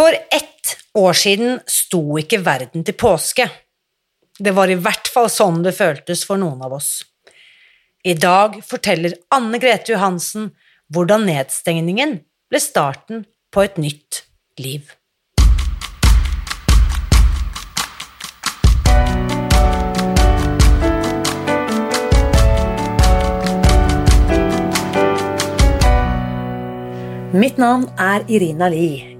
For ett år siden sto ikke verden til påske. Det var i hvert fall sånn det føltes for noen av oss. I dag forteller Anne Grete Johansen hvordan nedstengningen ble starten på et nytt liv. Mitt navn er Irina Li.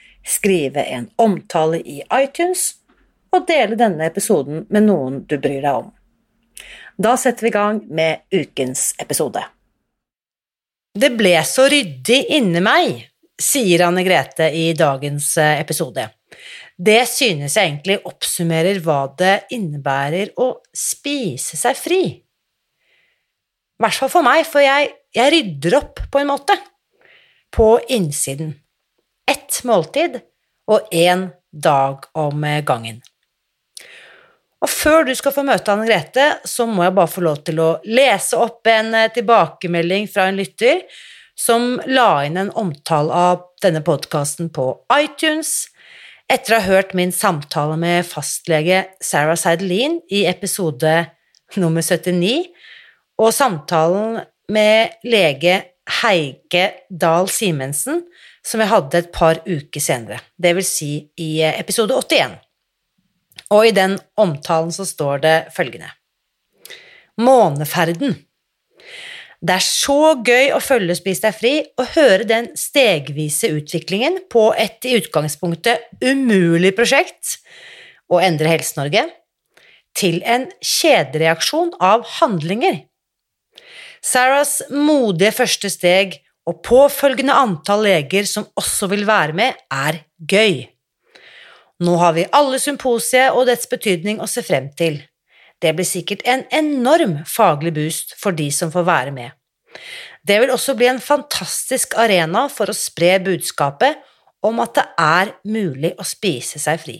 skrive en omtale i iTunes og dele denne episoden med noen du bryr deg om. Da setter vi i gang med ukens episode. Det ble så ryddig inni meg, sier Anne Grete i dagens eh, episode. Det synes jeg egentlig oppsummerer hva det innebærer å spise seg fri. I hvert fall for meg, for jeg, jeg rydder opp, på en måte, på innsiden ett måltid og én dag om gangen. Og før du skal få møte Anne Grete, så må jeg bare få lov til å lese opp en eh, tilbakemelding fra en lytter som la inn en omtale av denne podkasten på iTunes etter å ha hørt min samtale med fastlege Sarah Seidelin i episode nummer 79, og samtalen med lege Heike Dahl Simensen som jeg hadde et par uker senere, det vil si i eh, episode 81. Og i den omtalen så står det følgende Måneferden. Det er så gøy å følge Spis deg fri og høre den stegvise utviklingen på et i utgangspunktet umulig prosjekt å endre Helse-Norge til en kjedereaksjon av handlinger. Sarahs modige første steg og påfølgende antall leger som også vil være med, er gøy. Nå har vi alle symposiet og dets betydning å se frem til. Det blir sikkert en enorm faglig boost for de som får være med. Det vil også bli en fantastisk arena for å spre budskapet om at det er mulig å spise seg fri.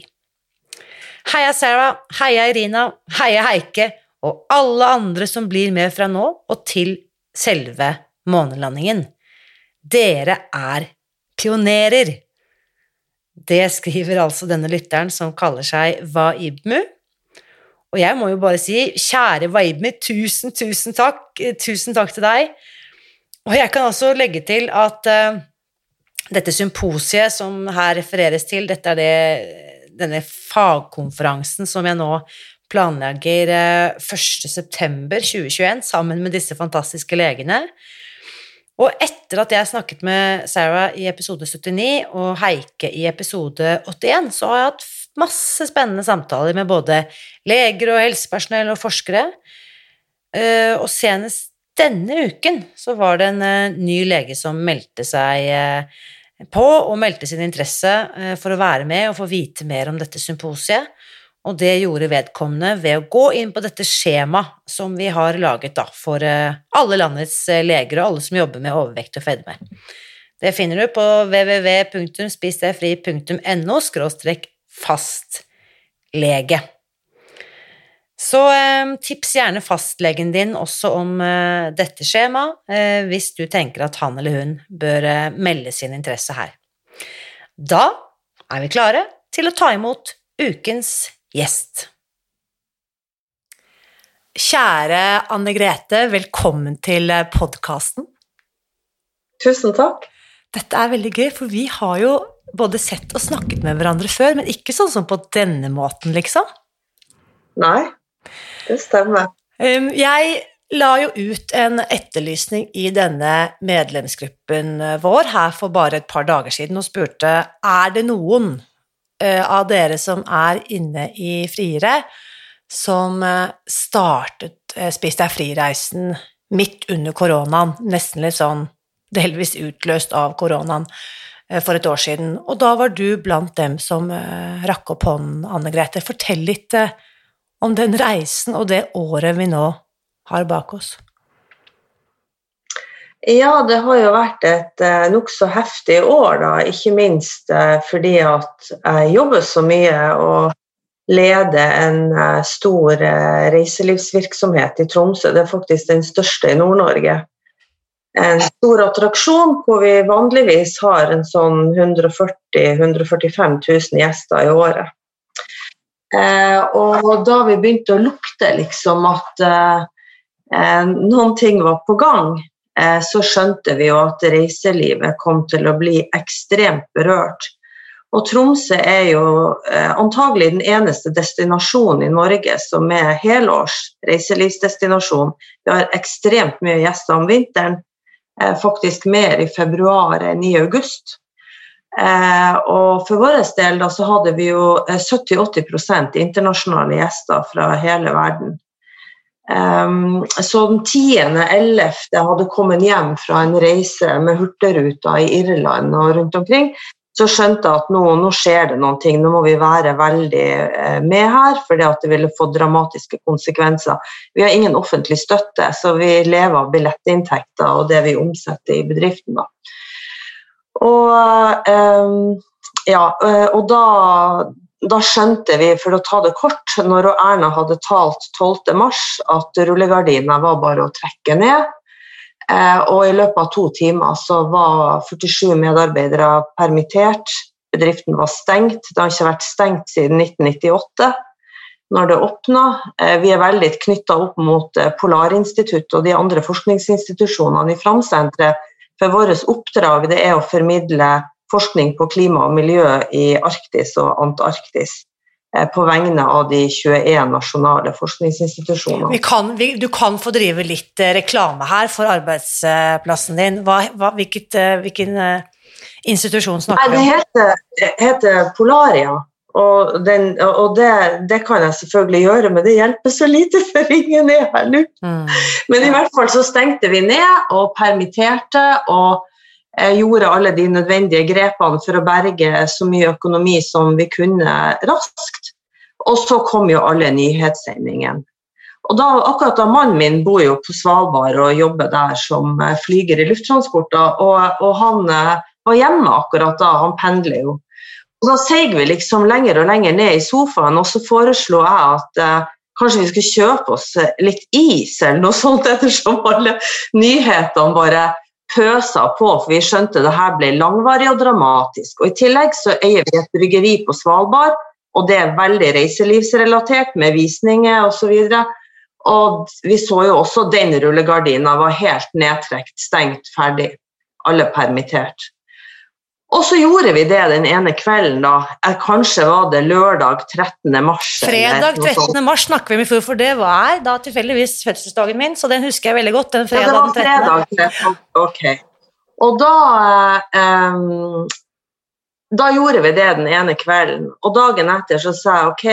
Heia Sarah, heia Irina, heia Heike og alle andre som blir med fra nå og til selve månelandingen. Dere er pionerer. Det skriver altså denne lytteren som kaller seg Waibmu. Og jeg må jo bare si, kjære Waibmu, tusen, tusen takk. Tusen takk til deg. Og jeg kan også legge til at uh, dette symposiet som her refereres til, dette er det, denne fagkonferansen som jeg nå planlegger uh, eh, 1.9.2021 sammen med disse fantastiske legene. Og etter at jeg snakket med Sarah i episode 79 og Heike i episode 81, så har jeg hatt masse spennende samtaler med både leger og helsepersonell og forskere. Eh, og senest denne uken så var det en eh, ny lege som meldte seg eh, på og meldte sin interesse for å være med og få vite mer om dette symposiet. Og det gjorde vedkommende ved å gå inn på dette skjemaet som vi har laget da, for eh, alle landets eh, leger og alle som jobber med overvekt og fedme. Det finner du på www.spisdegfri.no fastlege. Så eh, tips gjerne fastlegen din også om dette skjemaet, hvis du tenker at han eller hun bør melde sin interesse her. Da er vi klare til å ta imot ukens gjest. Kjære Anne Grete, velkommen til podkasten. Tusen takk. Dette er veldig gøy, for vi har jo både sett og snakket med hverandre før, men ikke sånn som på denne måten, liksom. Nei, det stemmer. Um, jeg la jo ut en etterlysning i denne medlemsgruppen vår her for bare et par dager siden og spurte er det noen av dere som er inne i Friere, som uh, startet uh, Spis deg fri-reisen midt under koronaen, nesten litt sånn delvis utløst av koronaen for et år siden. Og da var du blant dem som rakk opp hånden, Anne Grete. Fortell litt om den reisen og det året vi nå har bak oss? Ja, det har jo vært et eh, nokså heftig år, da. Ikke minst eh, fordi at jeg jobber så mye og leder en eh, stor eh, reiselivsvirksomhet i Tromsø. Det er faktisk den største i Nord-Norge. En stor attraksjon hvor vi vanligvis har en sånn 140 000-145 000 gjester i året. Og da vi begynte å lukte liksom at noen ting var på gang, så skjønte vi jo at reiselivet kom til å bli ekstremt berørt. Og Tromsø er jo eh, antagelig den eneste destinasjonen i Norge som er helårs reiselivsdestinasjon. Vi har ekstremt mye gjester om vinteren, eh, faktisk mer i februar enn i august. Eh, og for vår del da, så hadde vi jo 70-80% internasjonale gjester fra hele verden. Um, så den 10.11. hadde kommet hjem fra en reise med Hurtigruta i Irland og rundt omkring, så skjønte jeg at nå, nå skjer det noen ting, nå må vi være veldig eh, med her, for det ville få dramatiske konsekvenser. Vi har ingen offentlig støtte, så vi lever av billettinntekter og det vi omsetter i bedriften. Da. Og, um, ja, eh, og da, da skjønte vi, for å ta det kort, når Erna hadde talt 12.3, at rullegardina var bare å trekke ned. Eh, og i løpet av to timer så var 47 medarbeidere permittert. Bedriften var stengt. Det har ikke vært stengt siden 1998 når det åpna. Eh, vi er veldig knytta opp mot eh, Polarinstituttet og de andre forskningsinstitusjonene i Framsenteret. For vårt oppdrag er å formidle forskning på klima og miljø i Arktis og Antarktis eh, på vegne av de 21 nasjonale forskningsinstitusjonene. Vi kan, vi, du kan få drive litt eh, reklame her for arbeidsplassen din. Hva, hva, hvilket, eh, hvilken institusjon snakker du om? Det heter, heter Polaria. Og, den, og det, det, kan jeg selvfølgelig gjøre, men det hjelper så lite, for ingen er her nå. Mm. Men i hvert fall så stengte vi ned og permitterte. og gjorde alle de nødvendige grepene for å berge så mye økonomi som vi kunne raskt. Og så kom jo alle nyhetssendingene. Og da, akkurat da Mannen min bor jo på Svalbard og jobber der som eh, flyger i lufttransporter. Og, og han eh, var hjemme akkurat da, han pendler jo. Og Da seig vi liksom lenger og lenger ned i sofaen, og så foreslo jeg at eh, kanskje vi skulle kjøpe oss litt is eller noe sånt, ettersom alle nyhetene bare pøsa på, for vi skjønte det her ble langvarig og dramatisk. Og I tillegg så eier vi et bryggeri på Svalbard, og det er veldig reiselivsrelatert med visninger osv. Og, så og vi så jo også den rullegardina var helt nedtrekt, stengt, ferdig. Alle permittert. Og så gjorde vi det den ene kvelden, da. Kanskje var det lørdag 13. mars. Fredag 13. mars snakker vi med for det var da tilfeldigvis fødselsdagen min, så den husker jeg veldig godt. den fredag 13. Ja, det var fredag 13. Ok. Og da um, Da gjorde vi det den ene kvelden, og dagen etter så sa jeg ok,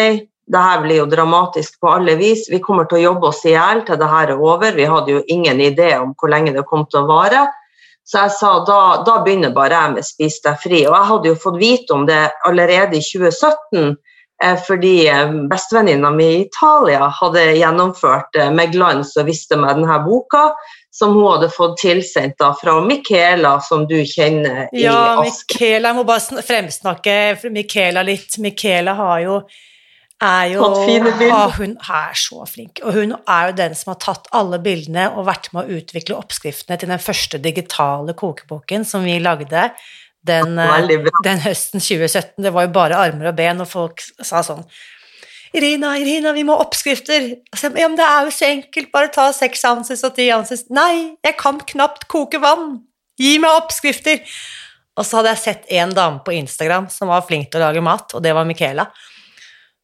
det her blir jo dramatisk på alle vis. Vi kommer til å jobbe oss i hjel til det her er over. Vi hadde jo ingen idé om hvor lenge det kom til å vare. Så jeg sa da, da begynner bare jeg med Spis deg fri. Og jeg hadde jo fått vite om det allerede i 2017 eh, fordi eh, bestevenninna mi i Italia hadde gjennomført eh, med glans og visste meg denne boka, som hun hadde fått tilsendt fra Michaela, som du kjenner i ja. Ja, Michaela, jeg må bare fremsnakke Michaela litt. Michaela har jo er jo ah, Hun er så flink. Og hun er jo den som har tatt alle bildene og vært med å utvikle oppskriftene til den første digitale kokeboken som vi lagde den, den høsten 2017. Det var jo bare armer og ben, og folk sa sånn Irina, Irina, vi må ha oppskrifter. ja, men det er jo så enkelt, bare ta seks ounces og ti ounces. Nei, jeg kan knapt koke vann. Gi meg oppskrifter. Og så hadde jeg sett en dame på Instagram som var flink til å lage mat, og det var Michaela.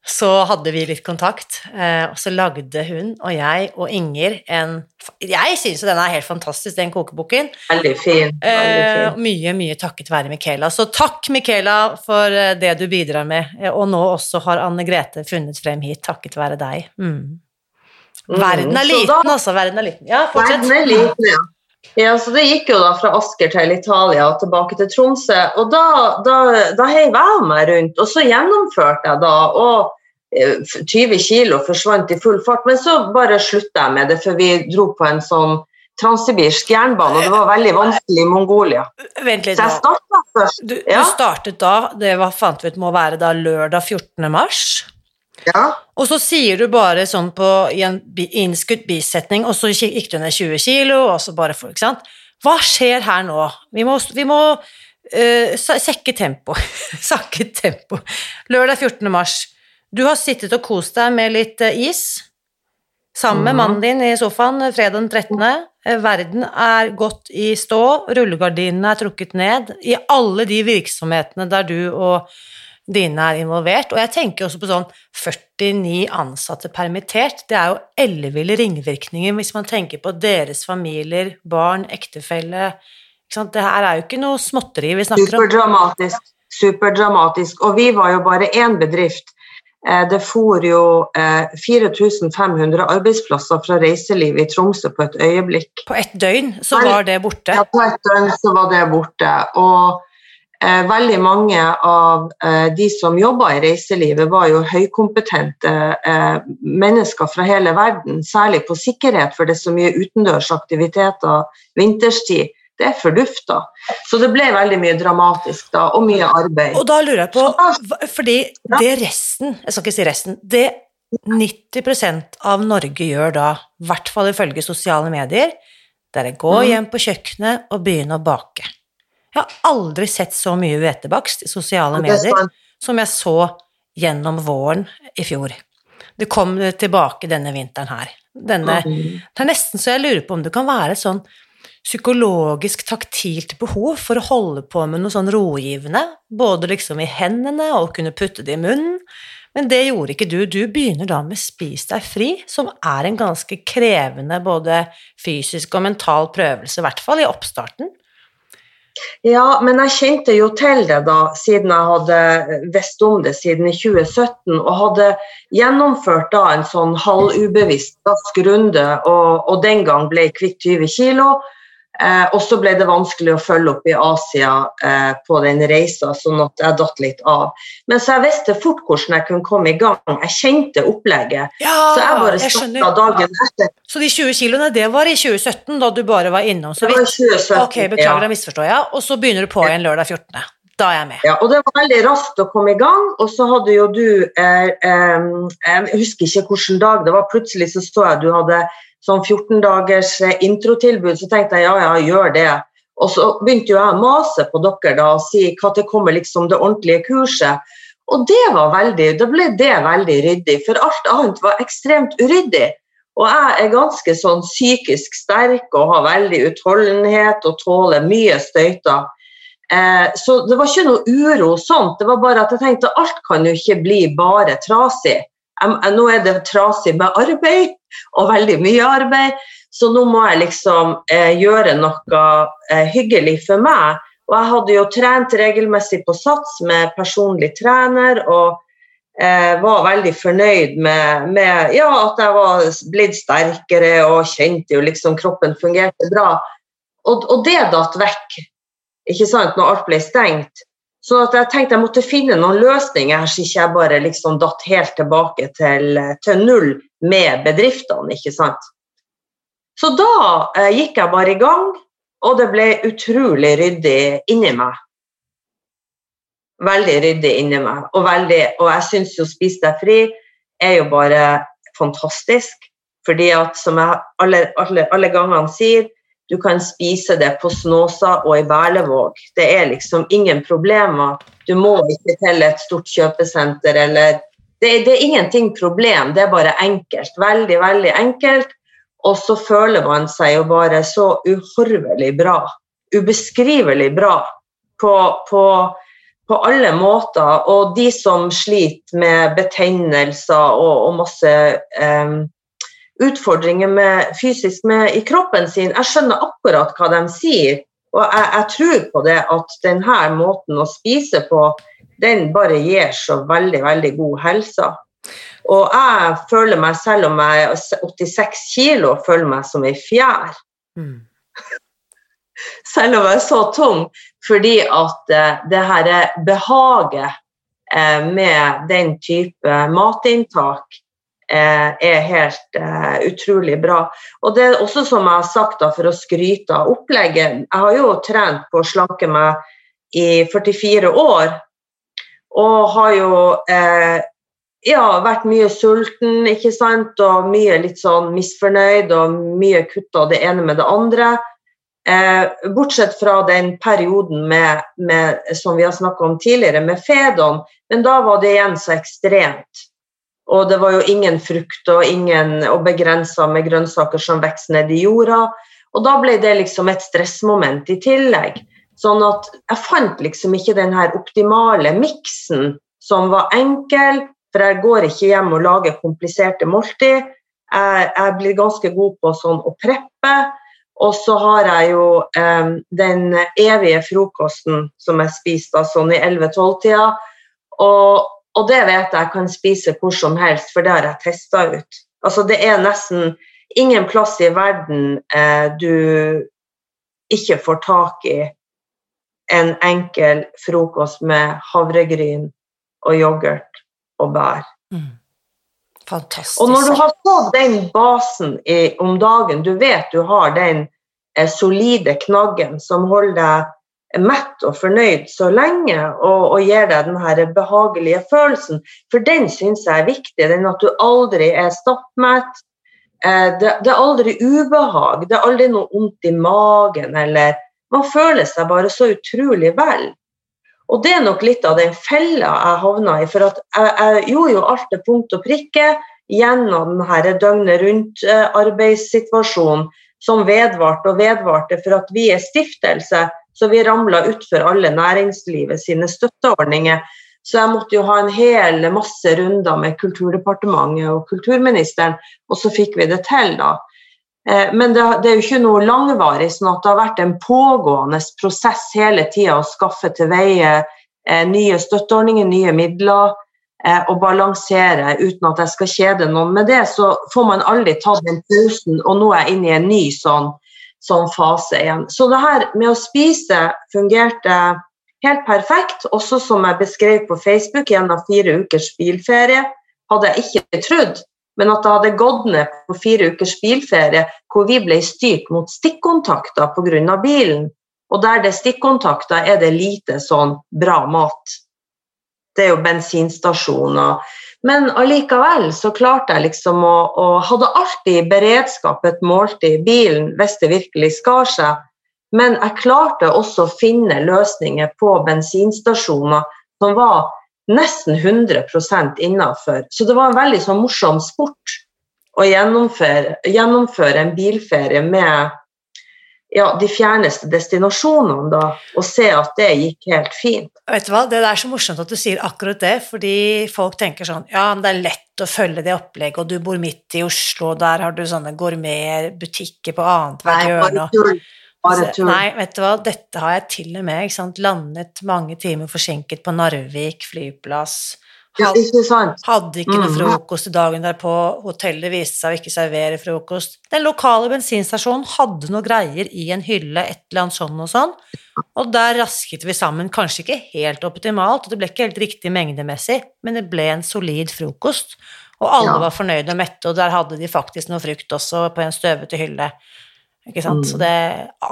Så hadde vi litt kontakt, eh, og så lagde hun og jeg og Inger en Jeg syns jo den er helt fantastisk, den kokeboken. Veldig fin. Veldig Eh, fin. mye, mye takket være Michaela. Så takk, Michaela, for eh, det du bidrar med. Og nå også har Anne Grete funnet frem hit, takket være deg. Mm. Verden er liten, da- altså. Verden er liten. Ja, fortsett. Verden er liten, ja. Ja, så Det gikk jo da fra Asker til Italia og tilbake til Tromsø. og Da, da, da heiv jeg meg rundt, og så gjennomførte jeg da. og 20 kilo forsvant i full fart, men så bare slutta jeg med det, for vi dro på en sånn transsibirsk jernbane, og det var veldig vanskelig i Mongolia. Vent litt Så jeg starta først. Du, Ja. du startet da, det var, fant vi ut må være da lørdag 14. mars. Ja. Og så sier du bare sånn på, i en innskutt bisetning, og så gikk du ned 20 kilo, og så bare for, ikke sant? Hva skjer her nå? Vi må, vi må eh, sekke tempo. Sakke tempo. Lørdag 14. mars. Du har sittet og kost deg med litt eh, is. Sammen med Mhm. mannen din i sofaen eh, fredag den 13. Eh, Verden er gått i stå, rullegardinene er trukket ned i alle de virksomhetene der du og dine er involvert. Og jeg tenker også på sånn 49 ansatte permittert. Det er jo elleville ringvirkninger hvis man tenker på deres familier, barn, ektefelle. Det her er jo ikke noe småtteri vi snakker om. Superdramatisk. Superdramatisk. Og vi var jo bare én bedrift. Eh, Det for jo eh, 4500 arbeidsplasser fra reiseliv i Tromsø på et øyeblikk. På ett døgn så var det borte. Ja, på et døgn så var det borte. Og eh, veldig mange av eh, de som jobba i reiselivet, var jo høykompetente eh, mennesker fra hele verden, særlig på sikkerhet, for det er så mye utendørs aktiviteter vinterstid. Det er fordufta. Så det ble veldig mye dramatisk da, og mye arbeid. Og da lurer jeg på, fordi det resten, jeg skal ikke si resten, det 90% av Norge gjør da, i hvert fall ifølge sosiale medier, det er å gå Mhm. hjem på kjøkkenet og begynne å bake. Jeg har aldri sett så mye hvetebakst i sosiale er medier som jeg så gjennom våren i fjor. Det kom tilbake denne vinteren her. Denne, Mhm. det er nesten så jeg lurer på om det kan være sånn psykologisk taktilt behov for å holde på med noe sånn rogivende, både liksom i hendene og kunne putte det i munnen. Men det gjorde ikke du. Du begynner da med Spis deg fri, som er en ganske krevende både fysisk og mental prøvelse, i hvert fall i oppstarten. Ja, men jeg kjente jo til det da, siden jeg hadde visst om det siden i 2017, og hadde gjennomført da en sånn halvubevisst rask runde, og, og den gang ble jeg kvitt 20 kilo. Eh, og så ble det vanskelig å følge opp i Asia eh, på den reisa, sånn at jeg datt litt av. Men så jeg visste fort hvordan jeg kunne komme i gang. Jeg kjente opplegget. Ja, Så jeg bare jeg starta dagen etter. Så de 20 kiloene, det var i 2017, da du bare var innom så Det var 2017. Ok, beklager, da misforstår jeg. Og så begynner du på igjen lørdag 14. Da er jeg med. Ja, og det var veldig raskt å komme i gang. Og så hadde jo du eh, eh, Jeg husker ikke hvilken dag det var. Plutselig så så jeg du hadde sånn 14 dagers eh, introtilbud, så tenkte jeg ja, ja, gjør det. Og så begynte jo jeg å mase på dere da og si når kommer liksom det ordentlige kurset. Og det var veldig, da ble det veldig ryddig, for alt annet var ekstremt uryddig. Og jeg er ganske sånn psykisk sterk og har veldig utholdenhet og tåler mye støyter. Eh, så det var ikke noe uro sånt, det var bare at jeg tenkte alt kan jo ikke bli bare trasig. Eh, nå er det trasig med arbeid, og veldig mye arbeid, så nå må jeg liksom eh, gjøre noe eh, hyggelig for meg. Og jeg hadde jo trent regelmessig på Sats med personlig trener, og eh, var veldig fornøyd med, med ja, at jeg var blitt sterkere og kjente jo liksom kroppen fungerte bra. Og, og det datt vekk ikke sant, når alt ble stengt. Så jeg tenkte jeg måtte finne noen løsninger så ikke jeg bare liksom datt helt tilbake til, til null med bedriftene. ikke sant. Så da eh, gikk jeg bare i gang, og det ble utrolig ryddig inni meg. Veldig ryddig inni meg. Og, veldig, og jeg syns jo Spis deg fri er jo bare fantastisk. Fordi at, som jeg alle, alle, alle gangene sier, du kan spise det på Snåsa og i Berlevåg. Det er liksom ingen problemer. Du må ikke til et stort kjøpesenter eller det, det er ingenting problem, det er bare enkelt. Veldig, veldig enkelt. Og så føler man seg jo bare så uhorvelig bra. Ubeskrivelig bra på, på på alle måter. Og de som sliter med betennelser og, og masse um, utfordringer med, fysisk med, i kroppen sin, jeg skjønner akkurat hva de sier. Og jeg, jeg tror på det at denne måten å spise på, den bare gir så veldig, veldig god helse. Og jeg føler meg, selv om jeg er 86 kilo, føler meg som ei fjær. Mm. selv om jeg er så tung, fordi at uh, det her behaget uh, med den type matinntak er helt utrolig bra. Og det er også som jeg har sagt, da, for å skryte av opplegget Jeg har jo trent på å slanke meg i 44 år, og har jo ja, vært mye sulten, ikke sant, og mye litt sånn misfornøyd, og mye kutta det ene med det andre. Eh, bortsett fra den perioden med, med, som vi har snakka om tidligere, med Fedon. Men da var det igjen så ekstremt. Og det var jo ingen frukt og, ingen, og begrensa med grønnsaker som vokser ned i jorda. Og da ble det liksom et stressmoment i tillegg. Sånn at jeg fant liksom ikke den her optimale miksen som var enkel, for jeg går ikke hjem og lager kompliserte måltid. Jeg, jeg blir ganske god på sånn å preppe. Og så har jeg jo eh, den evige frokosten som jeg spiser da, sånn i 11-12-tida. Og, og, det vet jeg jeg kan spise hvor som helst, for det har jeg testa ut. Altså Det er nesten ingen plass i verden eh, du ikke får tak i en enkel frokost med havregryn og yoghurt og bær. Mm. Fantastisk. Og når du har fått den basen i, om dagen, du vet du har den eh, solide knaggen som holder deg mett og fornøyd så lenge og, og gir deg den her behagelige følelsen, for den syns jeg er viktig. Den at du aldri er stappmett. Eh, det, det, er aldri ubehag, det er aldri noe vondt i magen eller Man føler seg bare så utrolig vel. Og det er nok litt av den fella jeg havna i. For jeg, jeg, gjorde jo alt til punkt og prikke gjennom denne døgnet rundt-arbeidssituasjonen som vedvarte og vedvarte. For at vi er stiftelse, så vi ramla utfor alle næringslivet sine støtteordninger. Så jeg måtte jo ha en hel masse runder med Kulturdepartementet og kulturministeren, og så fikk vi det til, da. Eh, men det, er jo ikke noe langvarig, sånn at det har vært en pågående prosess hele tida å skaffe til veie eh, nye støtteordninger, nye midler, eh, og balansere uten at jeg skal kjede noen med det. Så får man aldri tatt den pausen, og nå er jeg inne i en ny sånn, sånn fase igjen. Så det her med å spise fungerte helt perfekt, også som jeg beskrev på Facebook gjennom fire ukers bilferie. Hadde jeg ikke trodd men at det hadde gått ned på fire ukers bilferie hvor vi ble styrt mot stikkontakter pga. bilen. Og der det er stikkontakter, er det lite sånn bra mat. Det er jo bensinstasjoner. Men allikevel så klarte jeg liksom å, å Hadde alltid i beredskap et måltid bilen hvis det virkelig skar seg. Men jeg klarte også å finne løsninger på bensinstasjoner som var nesten 100% innafor. Så det var en veldig sånn morsom sport å gjennomføre, gjennomføre en bilferie med ja, de fjerneste destinasjonene, da, og se at det gikk helt fint. Vet du hva, Det er så morsomt at du sier akkurat det, fordi folk tenker sånn Ja, men det er lett å følge det opplegget, og du bor midt i Oslo, og der har du sånne gourmetbutikker på annethvert hjørne. Altså, nei, vet du hva, dette har jeg til og med sant, landet mange timer forsinket på Narvik flyplass. Had, sant? hadde ikke noe mm. frokost i dagen derpå, hotellet viste seg å ikke servere frokost. Den lokale bensinstasjonen hadde noe greier i en hylle, et eller annet sånn og sånn, og der rasket vi sammen, kanskje ikke helt optimalt, og det ble ikke helt riktig mengdemessig, men det ble en solid frokost, og alle ja. var fornøyde og mette, og der hadde de faktisk noe frukt også på en støvete hylle. Ikke sant? Så mm. det,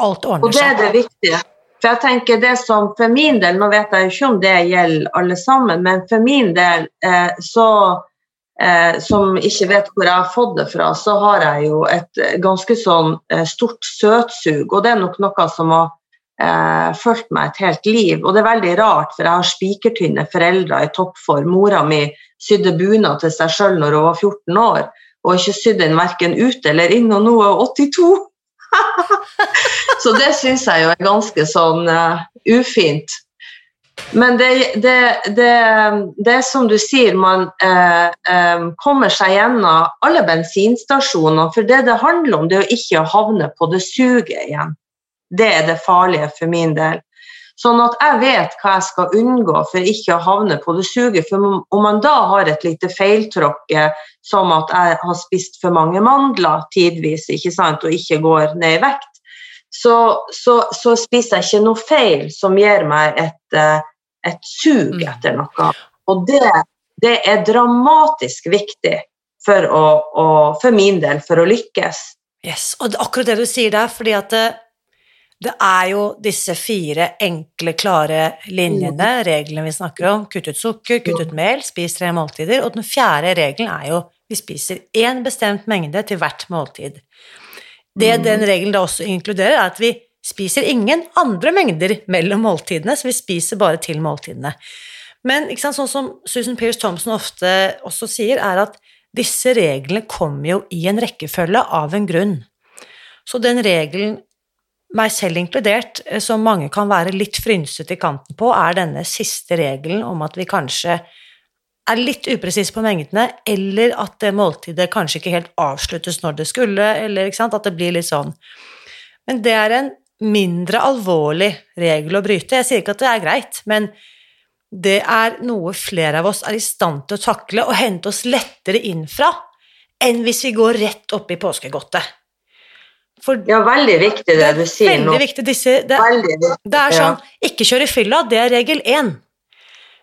alt ordner seg. Og det er det viktige. For jeg tenker det som for min del, Nå vet jeg ikke om det gjelder alle sammen, men for min del eh, så eh, Som ikke vet hvor jeg har fått det fra, så har jeg jo et ganske sånn eh, stort søtsug. Og det er nok noe som har eh, fulgt meg et helt liv. Og det er veldig rart, for jeg har spikertynne foreldre i toppform. Mora mi sydde bunad til seg sjøl når hun var 14 år, og ikke sydd den verken ute eller inn, og nå er hun 82. så det syns jeg jo er ganske sånn uh, ufint. Men det, det, det, det, er som du sier, man eh, eh, kommer seg gjennom alle bensinstasjoner. For det det handler om, det er å ikke havne på det suget igjen. Det er det farlige for min del. Sånn at jeg vet hva jeg skal unngå for ikke å havne på det suget. For om man da har et lite feiltråkk, som at jeg har spist for mange mandler tidvis ikke sant, og ikke går ned i vekt, så, så, så spiser jeg ikke noe feil som gir meg et, eh, et sug mm. etter noe. Og det, det er dramatisk viktig for, å, å, for min del for å lykkes. Yes, og akkurat det du sier der, fordi at det, er jo disse fire enkle, klare linjene, mm. reglene vi snakker om. Kutt ut sukker, kutt ut mel, spis tre måltider. Og den fjerde regelen er jo vi spiser én bestemt mengde til hvert måltid. Det mm. den regelen da også inkluderer, er at vi spiser ingen andre mengder mellom måltidene, så vi spiser bare til måltidene. Men sant, sånn som Susan Pearce Thompson ofte også sier, er at disse reglene kommer jo i en rekkefølge av en grunn. Så den regelen, meg selv inkludert, eh, som mange kan være litt frynsete i kanten på, er denne siste regelen om at vi kanskje er litt upresise på mengdene, eller at det måltidet kanskje ikke helt avsluttes når det skulle, eller at det blir litt sånn. Men det er en mindre alvorlig regel å bryte. Jeg sier ikke at det er greit, men det er noe flere av oss er i stand til å takle og hente oss lettere inn fra enn hvis vi går rett opp i påskegodtet. For ja, veldig viktig det, du sier nå. Viktig, disse, det, det, er sånn Ikke kjør i fylla, det er regel én.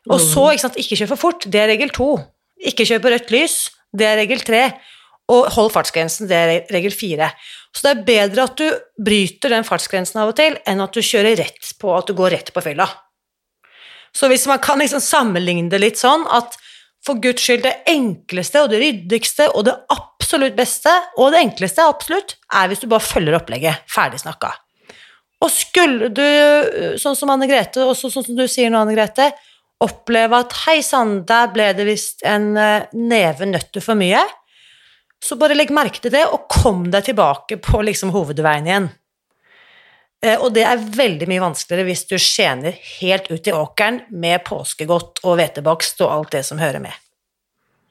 Og mm. så, ikke sant, ikke kjør for fort, det er regel to. Ikke kjør på rødt lys, det er regel tre. Og hold fartsgrensen, det er regel fire. Så det er bedre at du bryter den fartsgrensen av og til, enn at du kjører rett på at du går rett på fylla. Så hvis man kan liksom sammenligne det litt sånn at for Guds skyld, det enkleste og det ryddigste og det absolutt beste, og det enkleste absolutt, er hvis du bare følger opplegget. Ferdig snakka. Og skulle du, sånn som Anne Grete, også sånn som du sier nå, Anne Grete, oppleve at hei sann, der ble det visst en eh, neve nøtter for mye, så bare legg merke til det, og kom deg tilbake på liksom hovedveien igjen. Eh, og det er veldig mye vanskeligere hvis du skjener helt ut i åkeren med påskegodt og hvetebakst og alt det som hører med.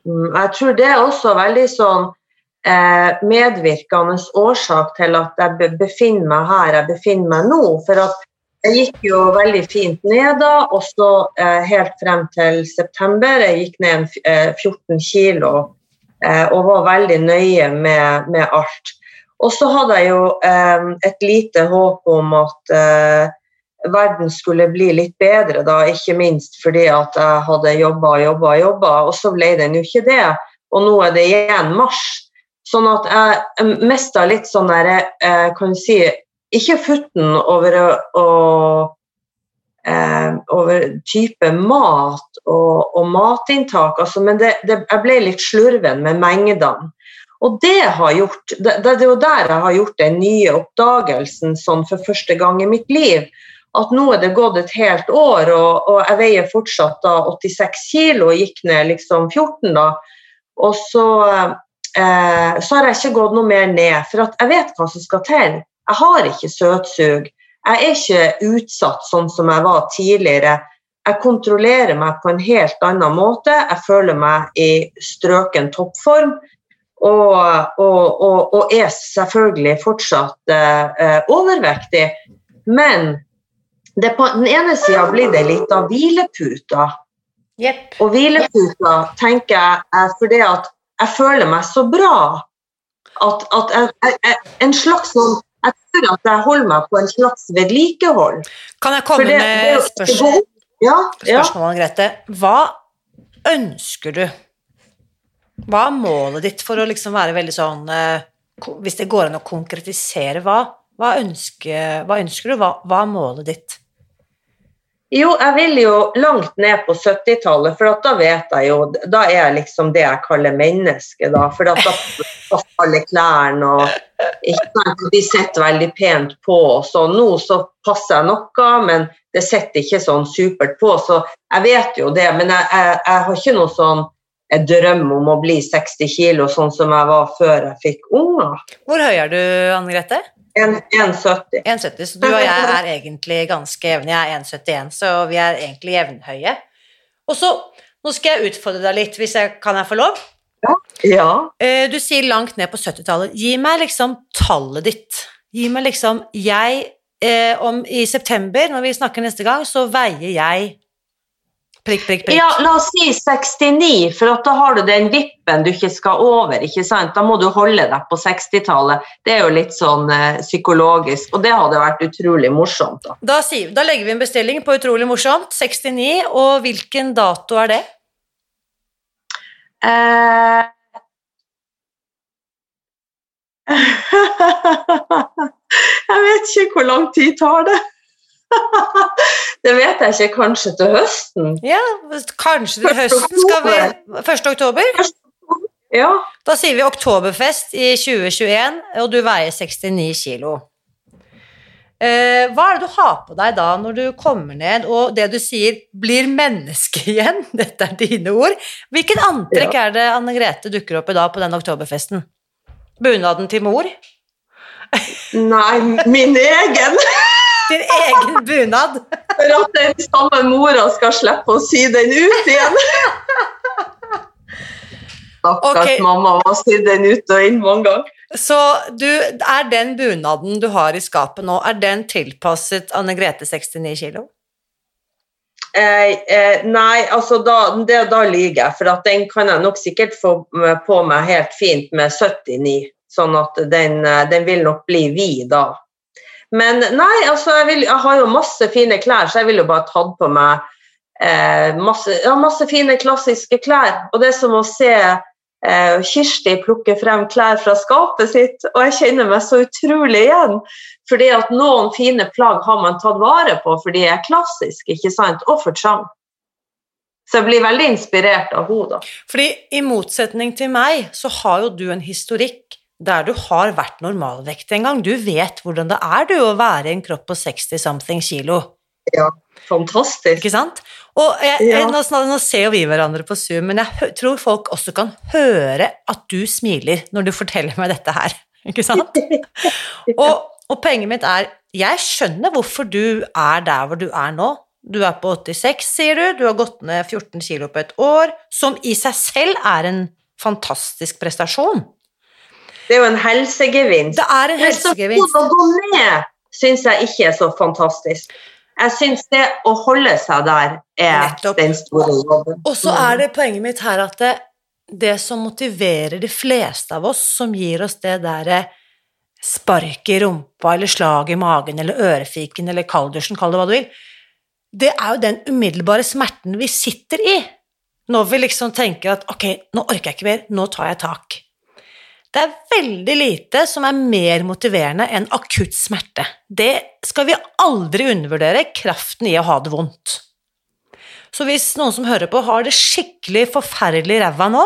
Mm, jeg tror det er også veldig sånn eh, medvirkende årsak til at jeg befinner meg her jeg befinner meg nå. For at jeg gikk jo veldig fint ned da, og så eh, helt frem til september. Jeg gikk ned 14 kilo og var veldig nøye med, med alt. Og så hadde jeg jo eh, et lite håp om at eh, verden skulle bli litt bedre, da, ikke minst fordi at jeg hadde jobba og jobba og jobba, og så ble den jo ikke det. Og nå er det igjen mars. Sånn at jeg mista litt sånn der, eh, kan si Ikke futten over å eh, over type mat og, og matinntak, altså, men det, det, jeg ble litt slurven med mengdene. Og det, har gjort, det, det, er jo der jeg har gjort den nye oppdagelsen sånn for første gang i mitt liv. At nå er det gått et helt år, og, og jeg veier fortsatt da 86 kilo og gikk ned liksom 14 da. Og så, eh, så har jeg ikke gått noe mer ned, for jeg vet hva som skal til. Jeg har ikke søtsug. Jeg er ikke utsatt sånn som jeg var tidligere. Jeg kontrollerer meg på en helt annen måte. Jeg føler meg i strøken toppform. Og, og, og, og er selvfølgelig fortsatt eh, overvektig. Men det på den ene sida blir det litt av hvileputa. Yep. Og hvileputa tenker jeg er fordi at jeg føler meg så bra. At, at jeg, jeg, en slags sånn jeg tror at jeg holder meg på en slags vedlikehold. Kan jeg komme det, med spørsmål? spørsmål? Ja, spørsmål, Grete. Hva ønsker du? Hva er målet ditt for å liksom være veldig sånn eh, Hvis det går an å konkretisere, hva, hva, ønsker, hva ønsker, du? Hva, hva er målet ditt? Jo, jeg vil jo langt ned på 70-tallet, for da vet jeg jo Da er jeg liksom det jeg kaller menneske, da. For da passer alle klærne og De sitter veldig pent på. Så nå så passer jeg noe, men det sitter ikke sånn supert på. Så jeg vet jo det, men jeg, jeg, jeg har ikke noe sånn en drømmer om å bli 60 kilo, sånn som jeg var før jeg fikk unger. Hvor høy er du, Anne Grete? 1,70. 1,70, så du og jeg er egentlig ganske jevne. Jeg er 1,71, så vi er egentlig jevnhøye. Og så, nå skal jeg utfordre deg litt, hvis jeg kan jeg få lov? Ja. ja. Du sier langt ned på 70-tallet. Gi meg liksom tallet ditt. Gi meg liksom Jeg eh, om I september, når vi snakker neste gang, så veier jeg prikk, prikk, prikk. ja, la oss si 69, for at da har du den vippen du ikke skal over. ikke sant? Da må du holde deg på 60-tallet. Det er jo litt sånn eh, psykologisk, og det hadde vært utrolig morsomt. da. Da, sier, da legger vi en bestilling på utrolig morsomt. 69. Og hvilken dato er det? Eh... Jeg vet ikke hvor lang tid tar det. Det vet jeg ikke. Kanskje til høsten? Ja, kanskje til høsten skal vi 1. oktober? Ja. Da sier vi oktoberfest i 2021, og du veier 69 kilo. Eh, hva er det du har på deg da når du kommer ned, og det du sier blir menneske igjen? Dette er dine ord. Hvilket antrekk er det Anne Grete dukker opp i da på den oktoberfesten? Bunaden til mor? Nei, min egen. Din egen bunad? For at den samme mora skal slippe å sy den ut igjen. Stakkars okay. mamma har sydd den ut og inn mange ganger. Så du, er den bunaden du har i skapet nå, er den tilpasset Anne Grete 69 kilo? Eh, eh, nei, altså da, det, da lyver jeg, for den kan jeg nok sikkert få på meg helt fint med 79, sånn at den, eh, den vil nok bli vid da. Men nei, altså jeg, vil, jeg har jo masse fine klær, så jeg vil jo bare tatt på meg eh, masse, ja, masse fine klassiske klær. Og det er som å se eh, Kirsti plukke frem klær fra skapet sitt, og jeg kjenner meg så utrolig igjen. Fordi at noen fine plagg har man tatt vare på, for de er klassiske, ikke sant, og for trang. Så jeg blir veldig inspirert av henne, da. Fordi i motsetning til meg, så har jo du en historikk der du har vært normalvekt en gang. Du vet hvordan det er du å være i en kropp på 60 something kilo. Ja, Fantastisk. Ikke sant? Og jeg, Ja. nå, nå ser jo vi hverandre på Zoom, men jeg tror folk også kan høre at du smiler når du forteller meg dette her. Ikke sant? Og, og poenget mitt er, jeg skjønner hvorfor du er der hvor du er nå. Du er på 86, sier du. Du har gått ned 14 kilo på et år, som i seg selv er en fantastisk prestasjon. Det er jo en helsegevinst. Det er en helsegevinst. Å gå ned syns jeg ikke er så fantastisk. Jeg syns det å holde seg der er Nettopp. den store jobben. Og så er det poenget mitt her at det, det som motiverer de fleste av oss, som gir oss det derre spark i rumpa eller slag i magen eller ørefiken eller kalddusjen, kall det hva du vil, det er jo den umiddelbare smerten vi sitter i når vi liksom tenker at ok, nå orker jeg ikke mer, nå tar jeg tak. Det er veldig lite som er mer motiverende enn akutt smerte. Det skal vi aldri undervurdere, kraften i å ha det vondt. Så hvis noen som hører på, har det skikkelig forferdelig ræva nå,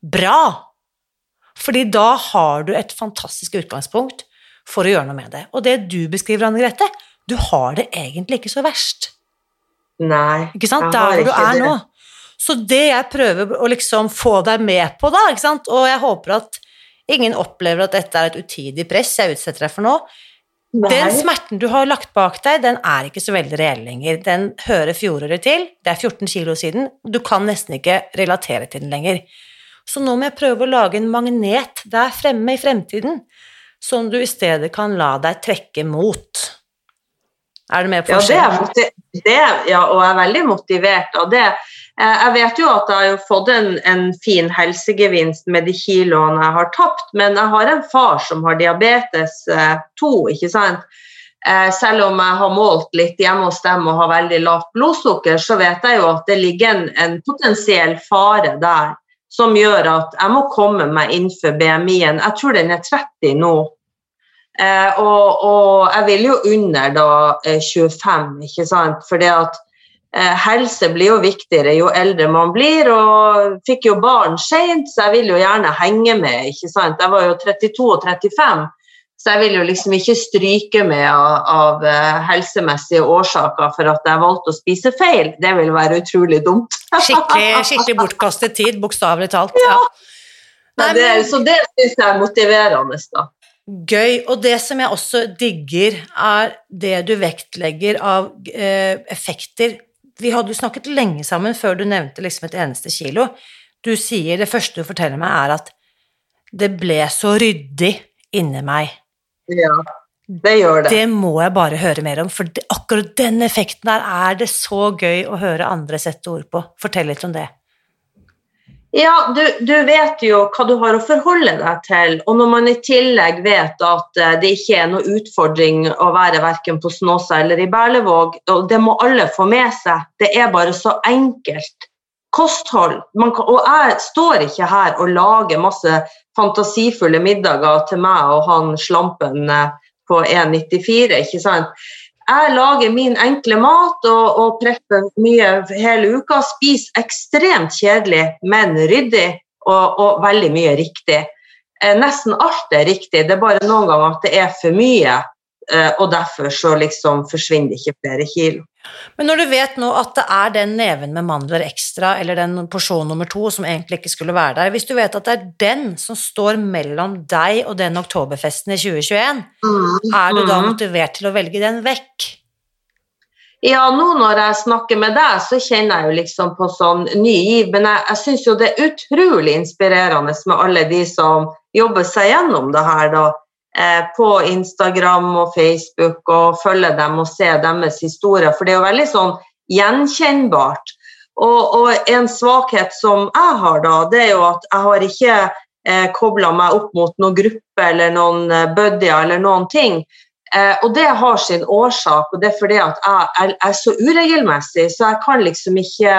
bra! Fordi da har du et fantastisk utgangspunkt for å gjøre noe med det. Og det du beskriver, Anne Grete, du har det egentlig ikke så verst. Nei. Ikke sant? jeg Der har hvor du er det. nå. Så det jeg prøver å liksom få deg med på, da, ikke sant, og jeg håper at ingen opplever at dette er et utidig press jeg utsetter deg for nå, Nei. den smerten du har lagt bak deg, den er ikke så veldig reell lenger. Den hører fjoråret til, det er 14 kilo siden, du kan nesten ikke relatere til den lenger. Så nå må jeg prøve å lage en magnet der fremme i fremtiden, som du i stedet kan la deg trekke mot. Er du med på Ja, det er, forskjellen? det, ja, og er veldig motivert av det. Eh, Jeg vet jo at jeg har fått en, en fin helsegevinst med de kiloene jeg har tapt, men jeg har en far som har diabetes eh, 2, ikke sant. Eh, Selv om jeg har målt litt hjemme hos dem og har veldig lavt blodsukker, så vet jeg jo at det ligger en, en potensiell fare der som gjør at jeg må komme meg innenfor BMI-en. Jeg tror den er 30 nå. Eh, og, og jeg vil jo under da eh, 25, ikke sant. For det at eh, helse blir jo viktigere jo eldre man blir. Og fikk jo barn seint, så jeg vil jo gjerne henge med, ikke sant. Jeg var jo 32 og 35, så jeg vil jo liksom ikke stryke med av, av eh, helsemessige årsaker for at jeg valgte å spise feil. Det vil være utrolig dumt. Skikkelig, skikkelig bortkastet tid, bokstavelig talt. Ja. Men det, så det syns jeg er motiverende, da. Gøy. Og det som jeg også digger, er det du vektlegger av eh, effekter. Vi hadde jo snakket lenge sammen før du nevnte liksom et eneste kilo. Du sier det første du forteller meg, er at det ble så ryddig inni meg. Ja, det gjør det. Det må jeg bare høre mer om, for det, akkurat den effekten der er det så gøy å høre andre sette ord på. Fortell litt om det. Ja, du, du, vet jo hva du har å forholde deg til. Og når man i tillegg vet at eh, det ikke er noe utfordring å være verken på Snåsa eller i Berlevåg, og det må alle få med seg, det er bare så enkelt. Kosthold. Kan, og jeg står ikke her og lager masse fantasifulle middager til meg og han slampen eh, på 1,94, ikke sant. Jeg lager min enkle mat og, og prepper mye hele uka. Spiser ekstremt kjedelig, men ryddig, og, og veldig mye riktig. Eh, nesten alt er riktig, det er bare noen ganger at det er for mye. Eh, og derfor så liksom forsvinner det ikke flere kilo. Men når du vet nå at det er den neven med mandler ekstra, eller den porsjon nummer to som egentlig ikke skulle være der, hvis du vet at det er den som står mellom deg og den oktoberfesten i 2021, mm, er du da mm. motivert til å velge den vekk? Ja, nå når jeg snakker med deg, så kjenner jeg jo liksom på sånn ny giv. Men jeg, jeg syns jo det er utrolig inspirerende med alle de som jobber seg gjennom det her, da. Eh, på Instagram og Facebook og følge dem og se deres historier. For det er jo veldig sånn gjenkjennbart. Og, og en svakhet som jeg har, da, det er jo at jeg har ikke eh, kobla meg opp mot noen gruppe eller noen eh, eller noen ting. Eh, og det har sin årsak, og det er fordi at jeg, jeg, er så uregelmessig, så jeg kan liksom ikke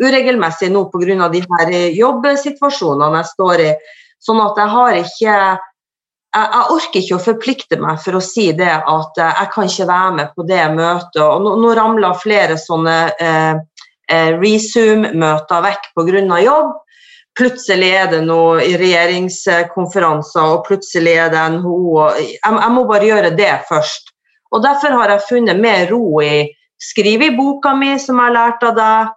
Uregelmessig nå pga. de her jobbsituasjonene jeg står i. Sånn at jeg har ikke jeg, orker ikke å forplikte meg for å si det at uh, jeg kan ikke være med på det møtet. Og nå, nå ramler flere sånne uh, uh, resume-møter vekk pga. jobb. Plutselig er det noe i regjeringskonferanser, og plutselig er det NHO. Jeg, jeg må bare gjøre det først. Og Derfor har jeg funnet mer ro i skrive i boka mi, som jeg har lært av deg.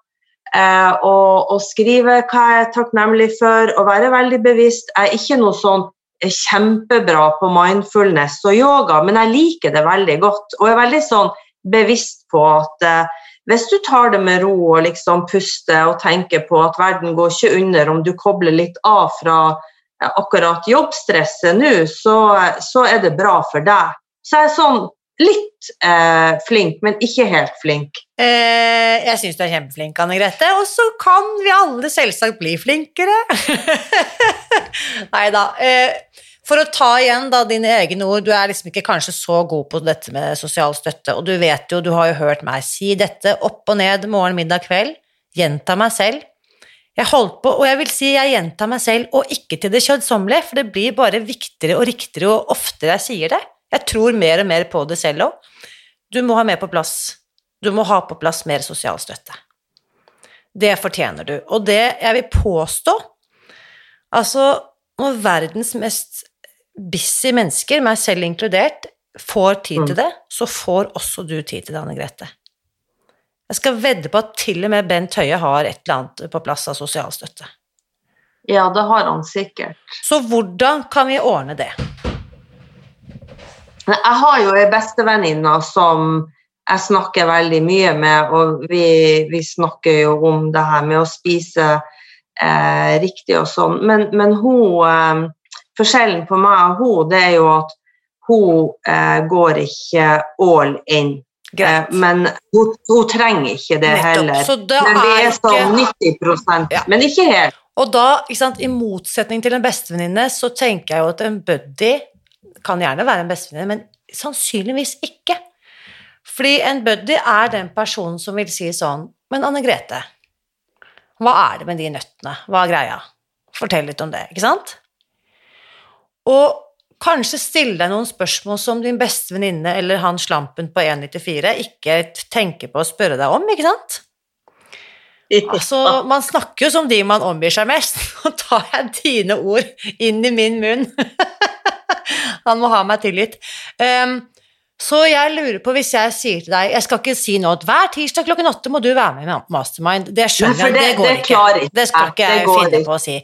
og, og skrive hva jeg er takknemlig for, og være veldig bevisst. Jeg er ikke noe sånn kjempebra på mindfulness og yoga, men jeg liker det veldig godt. Og er veldig sånn bevisst på at eh, hvis du tar det med ro og liksom puster og tenker på at verden går ikke under om du kobler litt av fra eh, akkurat jobbstresset nå, så, så, er det bra for deg. Så jeg er sånn litt eh, flink, men ikke helt flink. Eh, jeg syns du er kjempeflink, Anne Grete, og så kan vi alle selvsagt bli flinkere. Nei da. Eh, for å ta igjen da dine egne ord, du er liksom ikke kanskje så god på dette med sosial støtte, og du vet jo, du har jo hørt meg si dette opp og ned, morgen, middag, kveld, gjenta meg selv. Jeg holdt på, og jeg vil si jeg gjentar meg selv, og ikke til det kjødsommelige, for det blir bare viktigere og riktigere og oftere jeg sier det. Jeg tror mer og mer på det selv òg. Du må ha mer på plass. Du må ha på plass mer sosial støtte. Det fortjener du. Og det jeg vil påstå Altså, når verdens mest busy mennesker, meg selv inkludert, får tid til mm. det, så får også du tid til det, Anne Grete. Jeg skal vedde på at til og med Bent Høie har et eller annet på plass av sosial støtte. Ja, det har han sikkert. Så hvordan kan vi ordne det? Jeg har jo ei bestevenninne som jeg snakker veldig mye med, og vi, vi, snakker jo om det her med å spise eh, riktig og sånn. Men, men hun eh, Forskjellen på meg og hun, det er jo at hun eh, går ikke all in. Eh, men hun, hun, trenger ikke det Nettopp. heller. Det men vi er sånn 90 ja. men ikke helt. Og da, sant, i motsetning til en bestevenninne, så tenker jeg jo at en buddy kan gjerne være en bestevenninne, men sannsynligvis ikke. Fordi en buddy er den personen som vil si sånn Men Anne Grete, hva er det med de nøttene? Hva er greia? Fortell litt om det, ikke sant? Og kanskje stille deg noen spørsmål som din beste venninne eller han slampen på 1,94 ikke tenker på å spørre deg om, ikke sant? Altså, man snakker jo som de man omgir seg mest. Nå tar jeg dine ord inn i min munn. Han må ha meg tilgitt. Um, så jeg lurer på, hvis jeg sier til deg Jeg skal ikke si nå at hver tirsdag klokken åtte må du være med i Mastermind. Det skjønner jeg, det, det, går det ikke. Det skal ikke jeg finne på å si.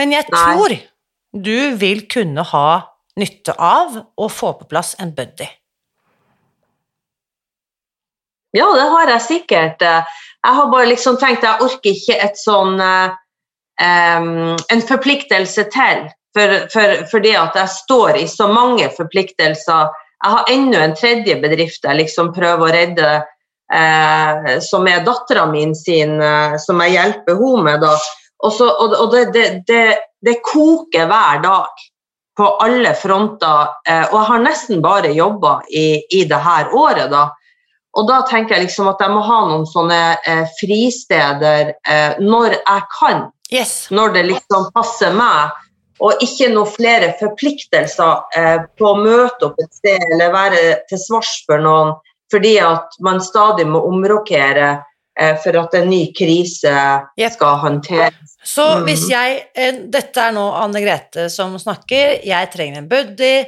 Men jeg tror du vil kunne ha nytte av å få på plass en buddy? Ja, det har jeg sikkert. Jeg har bare liksom tenkt jeg orker ikke et sånn um, En forpliktelse til. For, for, fordi at jeg står i så mange forpliktelser. Jeg har enda en tredje bedrift jeg liksom prøver å redde, eh, som er dattera min sin, eh, som jeg hjelper henne med. da. Også, og, og det, det, det, det, koker hver dag på alle fronter. Eh, og jeg har nesten bare jobba i, i det her året, da. Og da tenker jeg liksom at jeg må ha noen sånne eh, fristeder eh, når jeg kan. Yes. Når det liksom passer meg. Og ikke noen flere forpliktelser eh, på å møte opp et sted eller være til svars for noen fordi at man stadig må omrokere eh, for at en ny krise Yep. skal håndteres. Så Mm. hvis jeg eh, Dette er nå Anne Grete som snakker. Jeg trenger en buddy.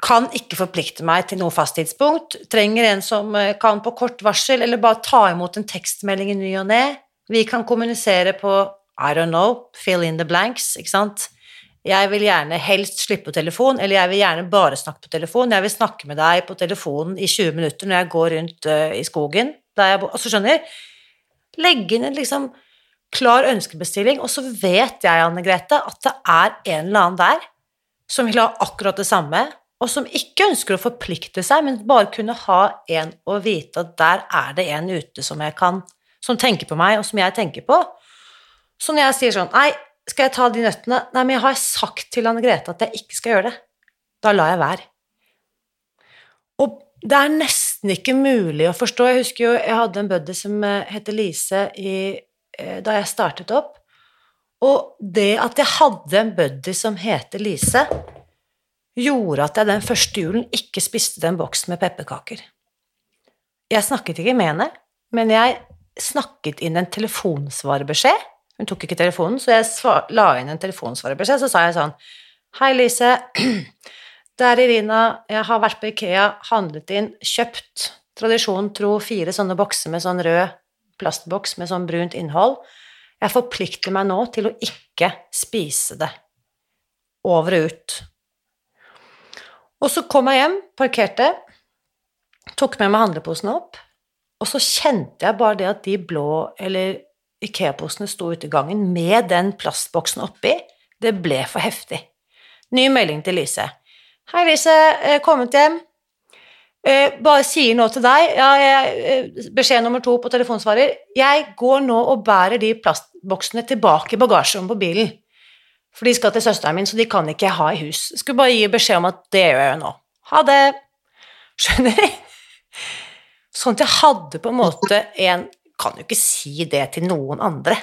Kan ikke forplikte meg til noe fast tidspunkt. Trenger en som kan på kort varsel, eller bare ta imot en tekstmelding i ny og ne. Vi kan kommunisere på I don't know, fill in the blanks, ikke sant. Jeg vil gjerne helst slippe på telefon, eller jeg vil gjerne bare snakke på telefon. Jeg vil snakke med deg på telefonen i 20 minutter når jeg går rundt uh, i skogen. Der jeg bor. Altså, skjønner? Legge inn en liksom klar ønskebestilling, og så vet jeg, Anne Grete, at det er en eller annen der som vil ha akkurat det samme, og som ikke ønsker å forplikte seg, men bare kunne ha en og vite at der er det en ute som jeg kan Som tenker på meg, og som jeg tenker på. Så når jeg sier sånn Nei, skal jeg ta de nøttene? Nei, men jeg har sagt til Anne Grete at jeg ikke skal gjøre det. Da lar jeg være. Og det er nesten ikke mulig å forstå. Jeg husker jo jeg hadde en buddy som eh, heter Lise i, eh, da jeg startet opp. Og det at jeg hadde en buddy som heter Lise, gjorde at jeg den første julen ikke spiste den boksen med pepperkaker. Jeg snakket ikke med henne, men jeg snakket inn en telefonsvarebeskjed. Hun tok ikke telefonen, så jeg la inn en telefonsvarerbeskjed. Så sa jeg sånn Hei, Lise. Det er Irina. Jeg har vært på Ikea, handlet inn, kjøpt tradisjon tro fire sånne bokser med sånn rød plastboks med sånn brunt innhold. Jeg forplikter meg nå til å ikke spise det. Over og ut. Og så kom jeg hjem, parkerte, tok med meg handleposen opp, og så kjente jeg bare det at de blå eller Ikea-posene sto ute i gangen med den plastboksen oppi. Det ble for heftig. Ny melding til Lise. Hei, Lise. Er kommet hjem. Eh, bare sier nå til deg, ja, jeg, eh, beskjed nummer to på telefonsvarer, jeg går nå og bærer de plastboksene tilbake i bagasjerommet på bilen. For de skal til søsteren min, så de kan ikke ha i hus. Skulle bare gi beskjed om at det gjør jeg nå. Ha det. Skjønner? Sånn at jeg hadde på en måte en Kan jo ikke si det til noen andre.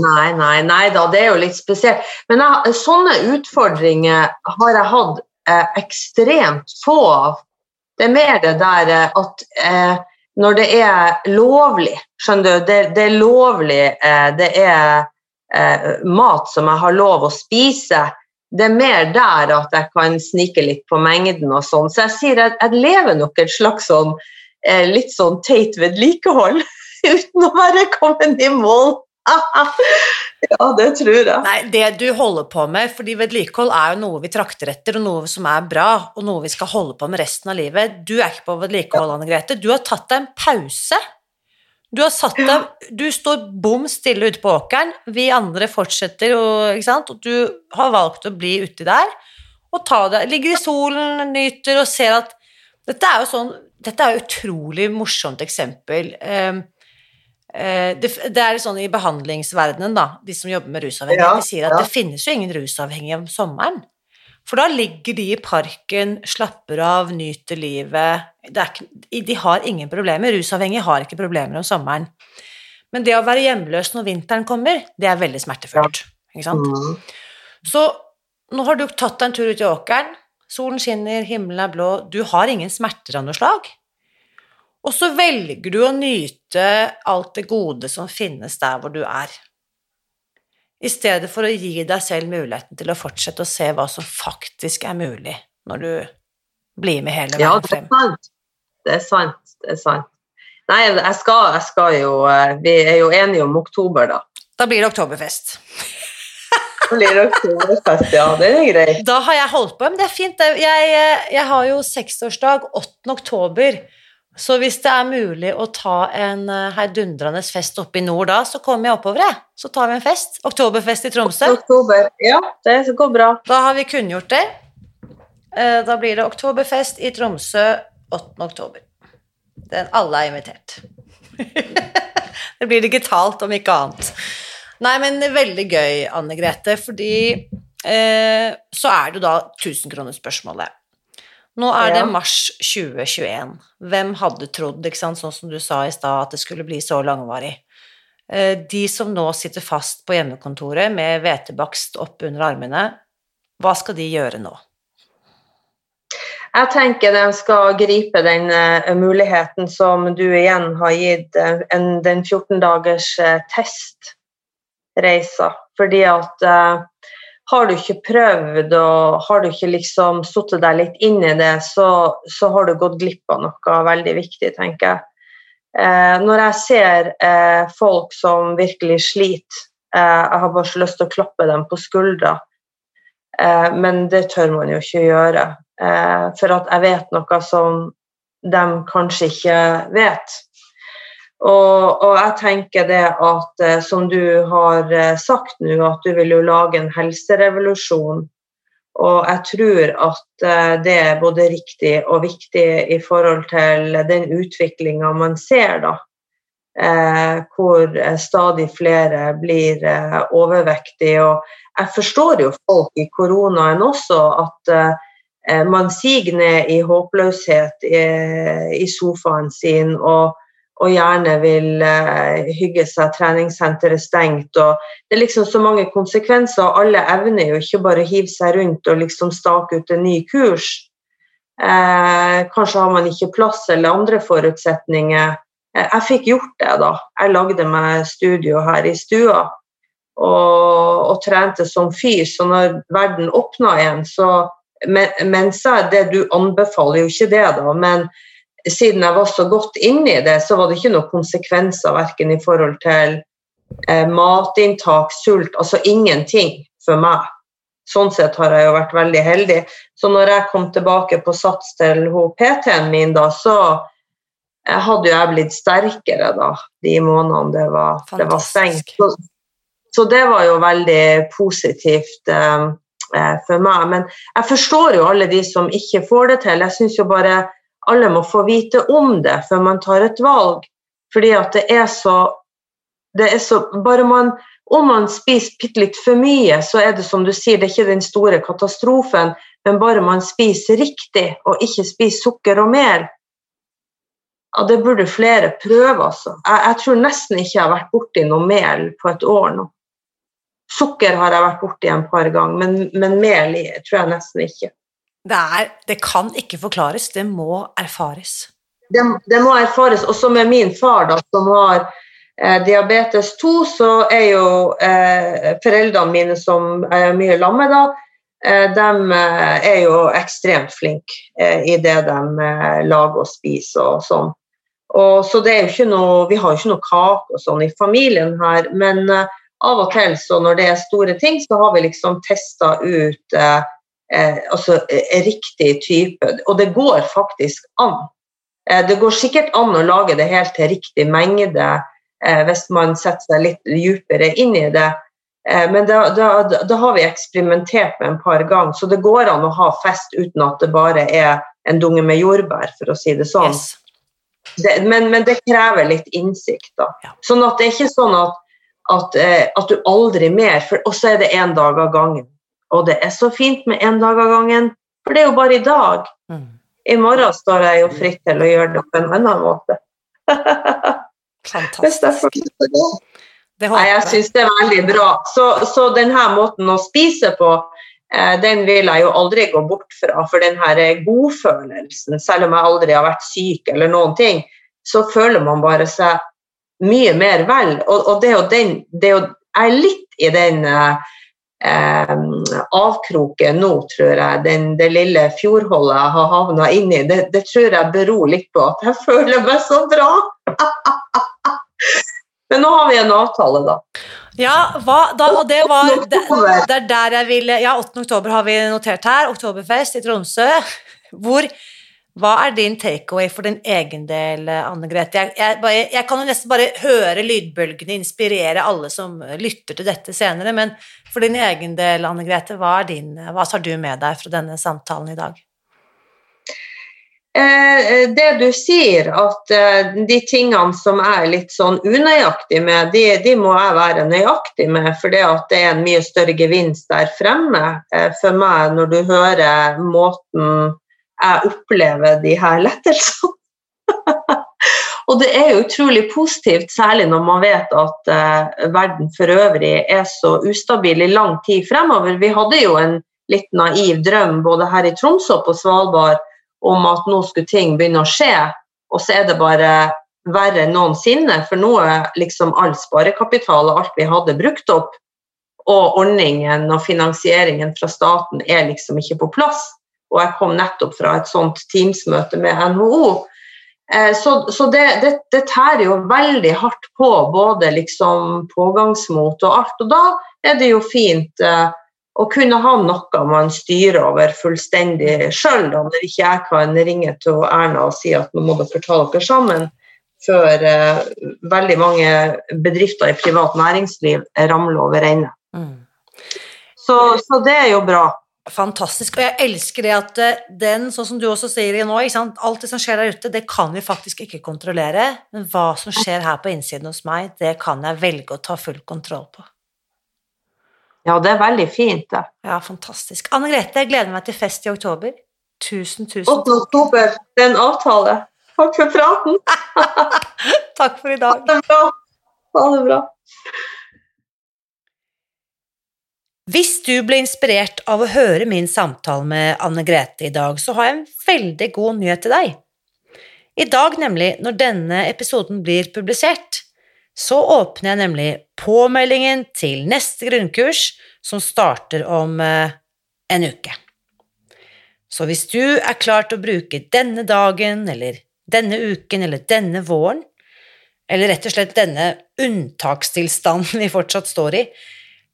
Nei, nei, nei da, det er jo litt spesielt. Men jeg, sånne utfordringer har jeg hatt eh, ekstremt få av. Det er mer det der eh, at eh, når det er lovlig, skjønner du, det, det er lovlig, eh, det er eh, mat som jeg har lov å spise, det er mer der at jeg kan snike litt på mengden og sånn. Så jeg sier at jeg lever nok et slags sånn eh, litt sånn teit vedlikehold uten å være kommet i mål. ja, det tror jeg. Nei, det du holder på med, fordi vedlikehold er jo noe vi trakter etter, og noe som er bra, og noe vi skal holde på med resten av livet. Du er ikke på vedlikehold, Anne Grete. Du har tatt deg en pause. Du har satt deg Du står bom stille ute på åkeren, vi andre fortsetter, og, ikke sant? og du har valgt å bli uti der og ta det Ligger i solen, nyter og ser at Dette er jo sånn Dette er jo utrolig morsomt eksempel. Um, det, det er sånn i behandlingsverdenen, da, de som jobber med rusavhengige, Ja, de sier at ja. det finnes jo ingen rusavhengige om sommeren. For da ligger de i parken, slapper av, nyter livet. Ikke, de har ingen problemer. Rusavhengige har ikke problemer om sommeren. Men det å være hjemløs når vinteren kommer, det er veldig smertefullt. Ikke sant? Mm. Så nå har du tatt deg en tur ut i åkeren. Solen skinner, himmelen er blå. Du har ingen smerter av noe slag. Og så velger du å nyte alt det gode som finnes der hvor du er. I stedet for å gi deg selv muligheten til å fortsette å se hva som faktisk er mulig når du blir med hele veien frem. Ja, Det er sant. Det er sant. Nei, jeg skal, jeg skal jo eh, Vi er jo enige om oktober, da. Da blir det oktoberfest. ja. Det er greit. Da har jeg holdt på, men det er fint. Jeg, jeg har jo seksårsdag 8. oktober. Så hvis det er mulig å ta en eh, heidundrende fest oppe i nord da, så kommer jeg oppover, jeg. Så tar vi en fest. Oktoberfest i Tromsø. Oktober. Ja, det går bra. Da har vi kunngjort det. Eh, da blir det oktoberfest i Tromsø 8. oktober. Den, alle er invitert. det blir digitalt, om ikke annet. Nei, men veldig gøy, Anne Grete, fordi eh, så er det da da tusenkronerspørsmålet. Nå er det mars 2021. Hvem hadde trodd, sånn som du sa i stad, at det skulle bli så langvarig? Eh, de som nå sitter fast på hjemmekontoret med hvetebakst opp under armene, hva skal de gjøre nå? Jeg tenker de skal gripe den uh, muligheten som du igjen har gitt en, den 14 dagers testreisa. Fordi at har du ikke prøvd og har du ikke liksom satt deg litt inn i det, så, så, har du gått glipp av noe veldig viktig, tenker jeg. Eh, når jeg ser eh, folk som virkelig sliter, eh, jeg har bare så lyst til å klappe dem på skuldra, eh, men det tør man jo ikke gjøre. Eh, for at jeg vet noe som de kanskje ikke vet. Og, og, jeg tenker det at, eh, som du har eh, sagt nå, at du vil jo lage en helserevolusjon. Og jeg tror at eh, det er både riktig og viktig i forhold til den utviklinga man ser, da. Eh, hvor stadig flere blir eh, overvektige. Og jeg forstår jo folk i koronaen også at eh, man siger ned i håpløshet i, i sofaen sin. og og gjerne vil eh, hygge seg, treningssenteret er stengt. og Det er liksom så mange konsekvenser, og alle evner jo ikke bare å hive seg rundt og liksom stake ut en ny kurs. Eh, kanskje har man ikke plass eller andre forutsetninger. Eh, jeg fikk gjort det, da. Jeg lagde meg studio her i stua og, og trente som fyr, Så når verden åpna igjen, så men, mens jeg, det Du anbefaler jo ikke det, da, men siden jeg var så godt inne i det, så var det ikke noen konsekvenser verken i forhold til eh, matinntak, sult, altså ingenting for meg. Sånn sett har jeg jo vært veldig heldig. Så når jeg kom tilbake på sats til PT-en min, da, så eh, hadde jo jeg blitt sterkere da, de månedene det var, det var stengt. Så, så, det var jo veldig positivt eh, eh, for meg. Men jeg forstår jo alle de som ikke får det til. Jeg syns jo bare alle må få vite om det før man tar et valg. Fordi at det er så, det er så Bare man Om man spiser bitte litt for mye, så er det som du sier, det er ikke den store katastrofen, men bare man spiser riktig og ikke spiser sukker og mel. Ja, det burde flere prøve, altså. Jeg, jeg tror nesten ikke jeg har vært borti noe mel på et år nå. Sukker har jeg vært borti en par ganger, men, men mel tror jeg nesten ikke. Det, er, det kan ikke forklares, det må erfares. Det, det må erfares. Og som med min far, da, som har eh, diabetes 2, så er jo eh, foreldrene mine som er mye lamme da, eh, de eh, er jo ekstremt flinke eh, i det de eh, lager og spiser og sånn. Og, så det er jo ikke noe, Vi har jo ikke noe kake og sånn i familien her, men av og til så når det er store ting, så har vi liksom testa ut eh, altså, eh, riktig type. Og det går faktisk an. Eh, det går sikkert an å lage det helt til riktig mengde eh, hvis man setter seg litt dypere inn i det. Eh, men da, da, da, har vi eksperimentert med en par ganger, så det går an å ha fest uten at det bare er en dunge med jordbær, for å si det sånn. Yes. Det, men, men, det krever litt innsikt. da. Ja. Sånn at det er ikke sånn at, at, eh, at du aldri mer For også er det én dag av gangen. Og det er så fint med én dag av gangen, for det er jo bare i dag. Mm. I morgen står jeg jo fritt til å gjøre det på en annen måte. Fantastisk. Det Nei, jeg syns det er veldig bra. Så, så denne måten å spise på, eh, den vil jeg jo aldri gå bort fra. For denne godfølelsen, selv om jeg aldri har vært syk eller noen ting, så føler man bare seg mye mer vel. Og, og det er jo den det er jo, Jeg er litt i den eh, avkroken nå, tror jeg, den, det lille fjordholdet jeg har havna inni, det, det tror jeg beror litt på at jeg føler meg så bra. Men nå har vi en avtale, da. Ja, hva, da, og det var det, det er der jeg ville Ja, 8. oktober har vi notert her. Oktoberfest i Tromsø. Hvor Hva er din takeaway for din egen del, Anne Grete? Jeg, jeg, jeg kan jo nesten bare høre lydbølgene inspirere alle som lytter til dette senere, men for din egen del, Anne Grete, hva, din, hva tar du med deg fra denne samtalen i dag? Eh, det du sier, at eh, de tingene som jeg er litt sånn unøyaktig med, de, de må jeg være nøyaktig med, for det er en mye større gevinst der fremme eh, for meg når du hører måten jeg opplever de her lettelsene. Og det er jo utrolig positivt, særlig når man vet at eh, verden for øvrig er så ustabil i lang tid fremover. Vi hadde jo en litt naiv drøm både her i Tromsø og på Svalbard om at nå skulle ting begynne å skje, og så er det bare verre enn noensinne. For nå er liksom all sparekapital og alt vi hadde, brukt opp, og ordningen og finansieringen fra staten er liksom ikke på plass. Og jeg kom nettopp fra et sånt Teams-møte med NHO. Eh, Så, så det, det, det tærer jo veldig hardt på både liksom pågangsmot og alt. Og da er det jo fint eh, å kunne ha noe man styrer over fullstendig sjøl, når ikke jeg kan ringe til Erna og si at nå må dere ta dere sammen, før eh, veldig mange bedrifter i privat næringsliv ramler over ende. Mm. Så, så det er jo bra. Fantastisk. Og jeg elsker det at eh, den, sånn som du også sier nå, ikke sant? alt det som skjer der ute, det kan vi faktisk ikke kontrollere. Men hva som skjer her på innsiden hos meg, det kan jeg velge å ta full kontroll på. Ja, det er veldig fint, det. Ja, fantastisk. Anne Grete, jeg gleder meg til fest i oktober. Tusen, tusen 8. oktober, det er en avtale. Takk for praten. takk for i Ha dag. det bra. Ha det bra. Hvis du ble inspirert av å høre min samtale med Anne Grete i dag, så har jeg en veldig god nyhet til deg. I dag, nemlig, når denne episoden blir publisert, så åpner jeg nemlig påmeldingen til neste grunnkurs, som starter om eh, en uke. Så hvis du er klar til å bruke denne dagen, eller denne uken, eller denne våren, eller rett og slett denne unntakstilstanden vi fortsatt står i,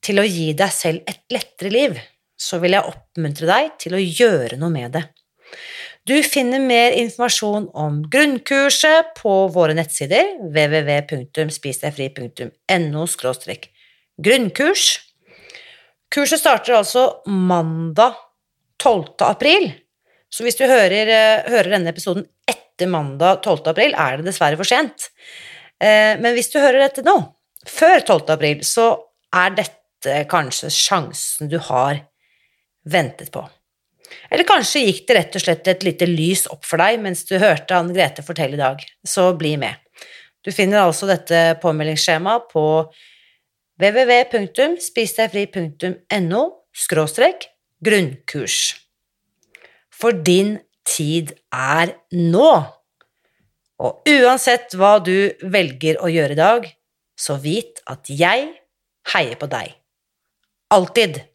til å gi deg selv et lettere liv, så vil jeg oppmuntre deg til å gjøre noe med det. Du finner mer informasjon om grunnkurset på våre nettsider www.spisdegfri.no grunnkurs. Kurset starter altså mandag 12. april, så hvis du hører, eh, hører denne episoden etter mandag 12. april, er det dessverre for sent. Eh, Men hvis du hører dette nå, før 12. april, så er dette kanskje sjansen du har ventet på. Eller kanskje gikk det rett og slett et lite lys opp for deg mens du hørte Anne Grete fortelle i dag, så bli med. Du finner altså dette påmeldingsskjemaet på www.spisdegfri.no grunnkurs. For din tid er nå. Og uansett hva du velger å gjøre i dag, så vit at jeg heier på deg. Alltid.